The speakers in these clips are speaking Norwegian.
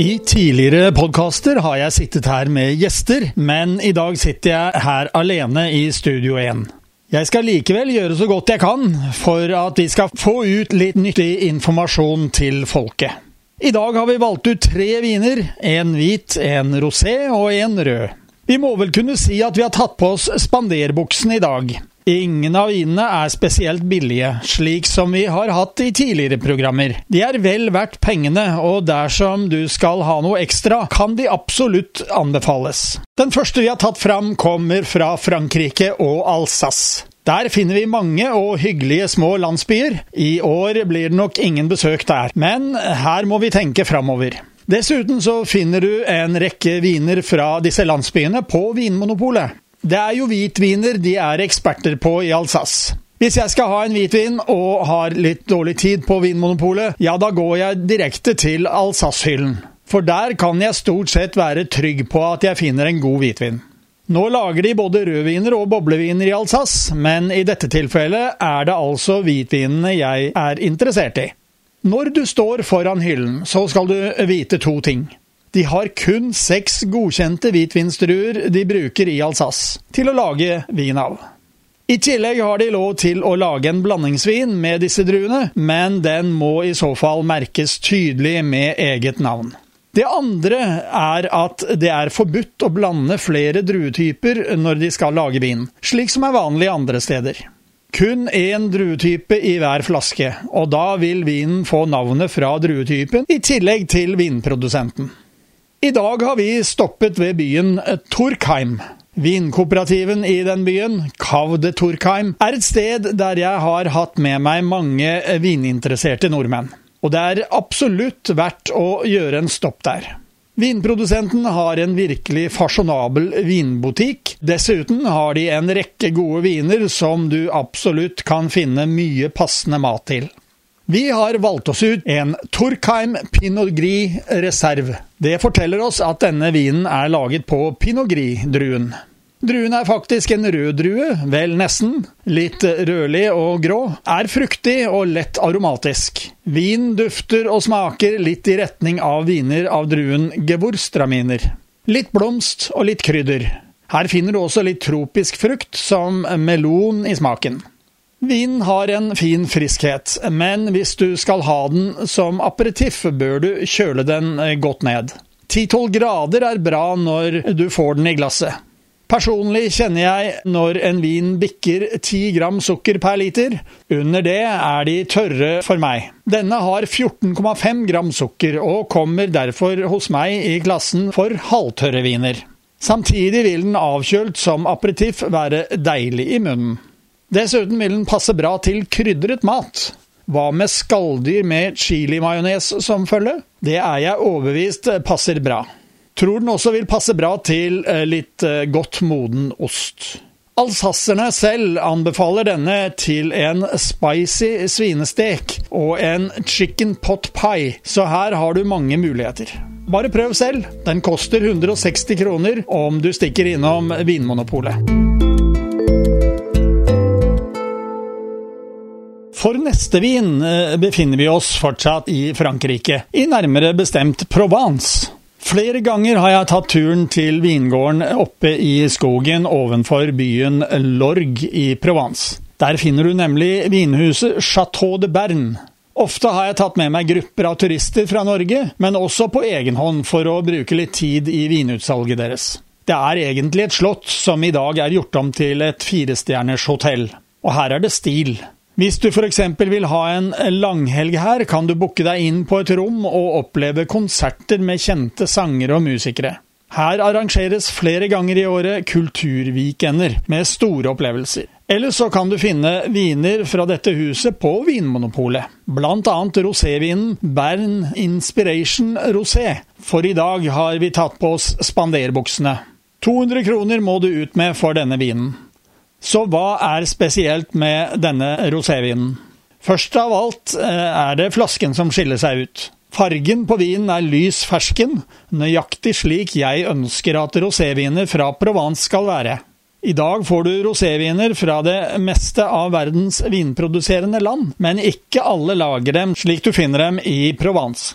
I tidligere podkaster har jeg sittet her med gjester, men i dag sitter jeg her alene i Studio 1. Jeg skal likevel gjøre så godt jeg kan for at vi skal få ut litt nyttig informasjon til folket. I dag har vi valgt ut tre viner, en hvit, en rosé og en rød. Vi må vel kunne si at vi har tatt på oss spanderbuksen i dag. Ingen av vinene er spesielt billige, slik som vi har hatt i tidligere programmer. De er vel verdt pengene, og dersom du skal ha noe ekstra, kan de absolutt anbefales. Den første vi har tatt fram, kommer fra Frankrike og Alsace. Der finner vi mange og hyggelige små landsbyer. I år blir det nok ingen besøk der, men her må vi tenke framover. Dessuten så finner du en rekke viner fra disse landsbyene på Vinmonopolet. Det er jo hvitviner de er eksperter på i Alsace. Hvis jeg skal ha en hvitvin og har litt dårlig tid på Vinmonopolet, ja, da går jeg direkte til Alsace-hyllen. For der kan jeg stort sett være trygg på at jeg finner en god hvitvin. Nå lager de både rødviner og bobleviner i Alsace, men i dette tilfellet er det altså hvitvinene jeg er interessert i. Når du står foran hyllen, så skal du vite to ting. De har kun seks godkjente hvitvinsdruer de bruker i Alsace til å lage vin av. I tillegg har de lov til å lage en blandingsvin med disse druene, men den må i så fall merkes tydelig med eget navn. Det andre er at det er forbudt å blande flere druetyper når de skal lage vin, slik som er vanlig andre steder. Kun én druetype i hver flaske, og da vil vinen få navnet fra druetypen i tillegg til vinprodusenten. I dag har vi stoppet ved byen Torkheim. Vinkooperativen i den byen, Kav de Torkheim, er et sted der jeg har hatt med meg mange vininteresserte nordmenn. Og det er absolutt verdt å gjøre en stopp der. Vinprodusenten har en virkelig fasjonabel vinbutikk. Dessuten har de en rekke gode viner som du absolutt kan finne mye passende mat til. Vi har valgt oss ut en Torkheim Pinot Gris Reserve. Det forteller oss at denne vinen er laget på Pinot Gris-druen. Druen er faktisk en rød drue, vel nesten, litt rødlig og grå, er fruktig og lett aromatisk. Vin dufter og smaker litt i retning av viner av druen Gewurztraminer. Litt blomst og litt krydder. Her finner du også litt tropisk frukt, som melon i smaken. Vinen har en fin friskhet, men hvis du skal ha den som aperitiff, bør du kjøle den eh, godt ned. 10-12 grader er bra når du får den i glasset. Personlig kjenner jeg når en vin bikker 10 gram sukker per liter. Under det er de tørre for meg. Denne har 14,5 gram sukker, og kommer derfor hos meg i klassen for halvtørre viner. Samtidig vil den avkjølt som aperitiff være deilig i munnen. Dessuten vil den passe bra til krydret mat. Hva med skalldyr med chilimajones som følge? Det er jeg overbevist passer bra. Tror den også vil passe bra til eh, litt eh, godt moden ost. Alsasserne selv anbefaler denne til en spicy svinestek og en chicken pot pie, så her har du mange muligheter. Bare prøv selv. Den koster 160 kroner om du stikker innom Vinmonopolet. For neste vin eh, befinner vi oss fortsatt i Frankrike, i nærmere bestemt Provence. Flere ganger har jeg tatt turen til vingården oppe i skogen ovenfor byen Lorg i Provence. Der finner du nemlig vinhuset Chateau de Berne. Ofte har jeg tatt med meg grupper av turister fra Norge, men også på egen hånd for å bruke litt tid i vinutsalget deres. Det er egentlig et slott som i dag er gjort om til et firestjerners hotell, og her er det stil. Hvis du f.eks. vil ha en langhelg her, kan du booke deg inn på et rom og oppleve konserter med kjente sangere og musikere. Her arrangeres flere ganger i året kulturweekender med store opplevelser. Eller så kan du finne viner fra dette huset på Vinmonopolet, annet rosévinen Bern Inspiration Rosé, for i dag har vi tatt på oss spanderbuksene. 200 kroner må du ut med for denne vinen. Så hva er spesielt med denne rosévinen? Først av alt eh, er det flasken som skiller seg ut. Fargen på vinen er lys fersken, nøyaktig slik jeg ønsker at roséviner fra Provence skal være. I dag får du roséviner fra det meste av verdens vinproduserende land, men ikke alle lager dem slik du finner dem i Provence.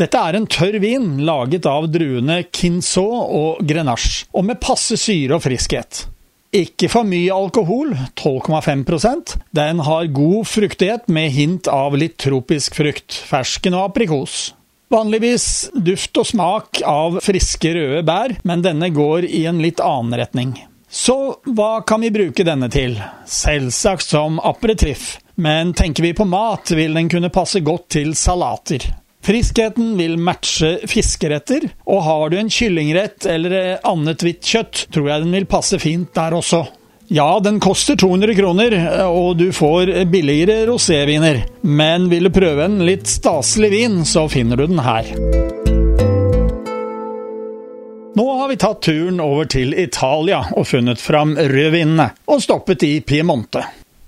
Dette er en tørr vin laget av druene Kinsaut og Grenache, og med passe syre og friskhet. Ikke for mye alkohol, 12,5% Den har god fruktighet med hint av litt tropisk frukt, fersken og aprikos. Vanligvis duft og smak av friske røde bær, men denne går i en litt annen retning. Så hva kan vi bruke denne til? Selvsagt som aperitiff, men tenker vi på mat, vil den kunne passe godt til salater. Friskheten vil matche fiskeretter, og har du en kyllingrett eller annet hvitt kjøtt, tror jeg den vil passe fint der også. Ja, den koster 200 kroner, og du får billigere roséviner, men vil du prøve en litt staselig vin, så finner du den her. Nå har vi tatt turen over til Italia og funnet fram rødvinene, og stoppet i Piemonte.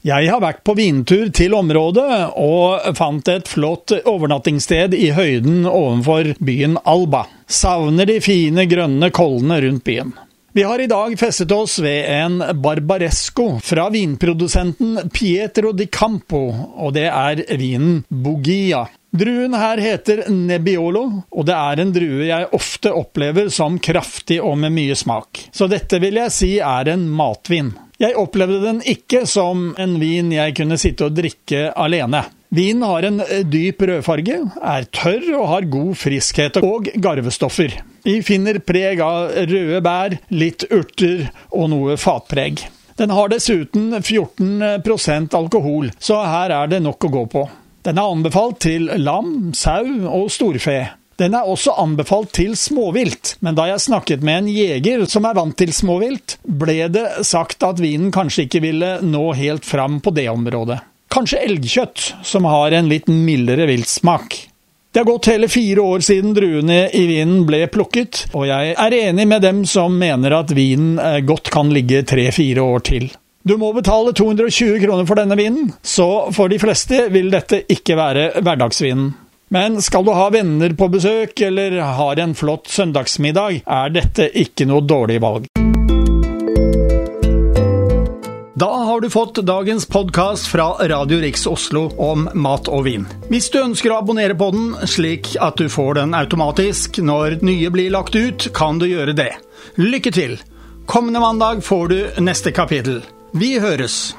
Jeg har vært på vintur til området og fant et flott overnattingssted i høyden ovenfor byen Alba. Savner de fine, grønne kollene rundt byen. Vi har i dag festet oss ved en barbaresco fra vinprodusenten Pietro di Campo, og det er vinen Bogia. Druen her heter Nebbiolo, og det er en drue jeg ofte opplever som kraftig og med mye smak. Så dette vil jeg si er en matvin. Jeg opplevde den ikke som en vin jeg kunne sitte og drikke alene. Vinen har en eh, dyp rødfarge, er tørr og har god friskhet og garvestoffer. Vi finner preg av røde bær, litt urter og noe fatpreg. Den har dessuten 14% alkohol, så her er det nok å gå på. Den er anbefalt til lam, sau og storfe. Den er også anbefalt til småvilt, men da jeg snakket med en jeger som er vant til småvilt, ble det sagt at vinen kanskje ikke ville nå helt fram på det området. Kanskje elgkjøtt, som har en litt mildere viltsmak. Det har gått hele fire år siden druene i vinen ble plukket, og jeg er enig med dem som mener at vinen eh, godt kan ligge tre-fire år til. Du må betale 220 kroner for denne vinen, så for de fleste vil dette ikke være hverdagsvinen. Men skal du ha venner på besøk eller har en flott søndagsmiddag, er dette ikke noe dårlig valg. Da har du fått dagens podkast fra Radio Riks Oslo om mat og vin. Hvis du ønsker å abonnere på den, slik at du får den automatisk når nye blir lagt ut, kan du gjøre det. Lykke til! Kommende mandag får du neste kapittel. Vi høres!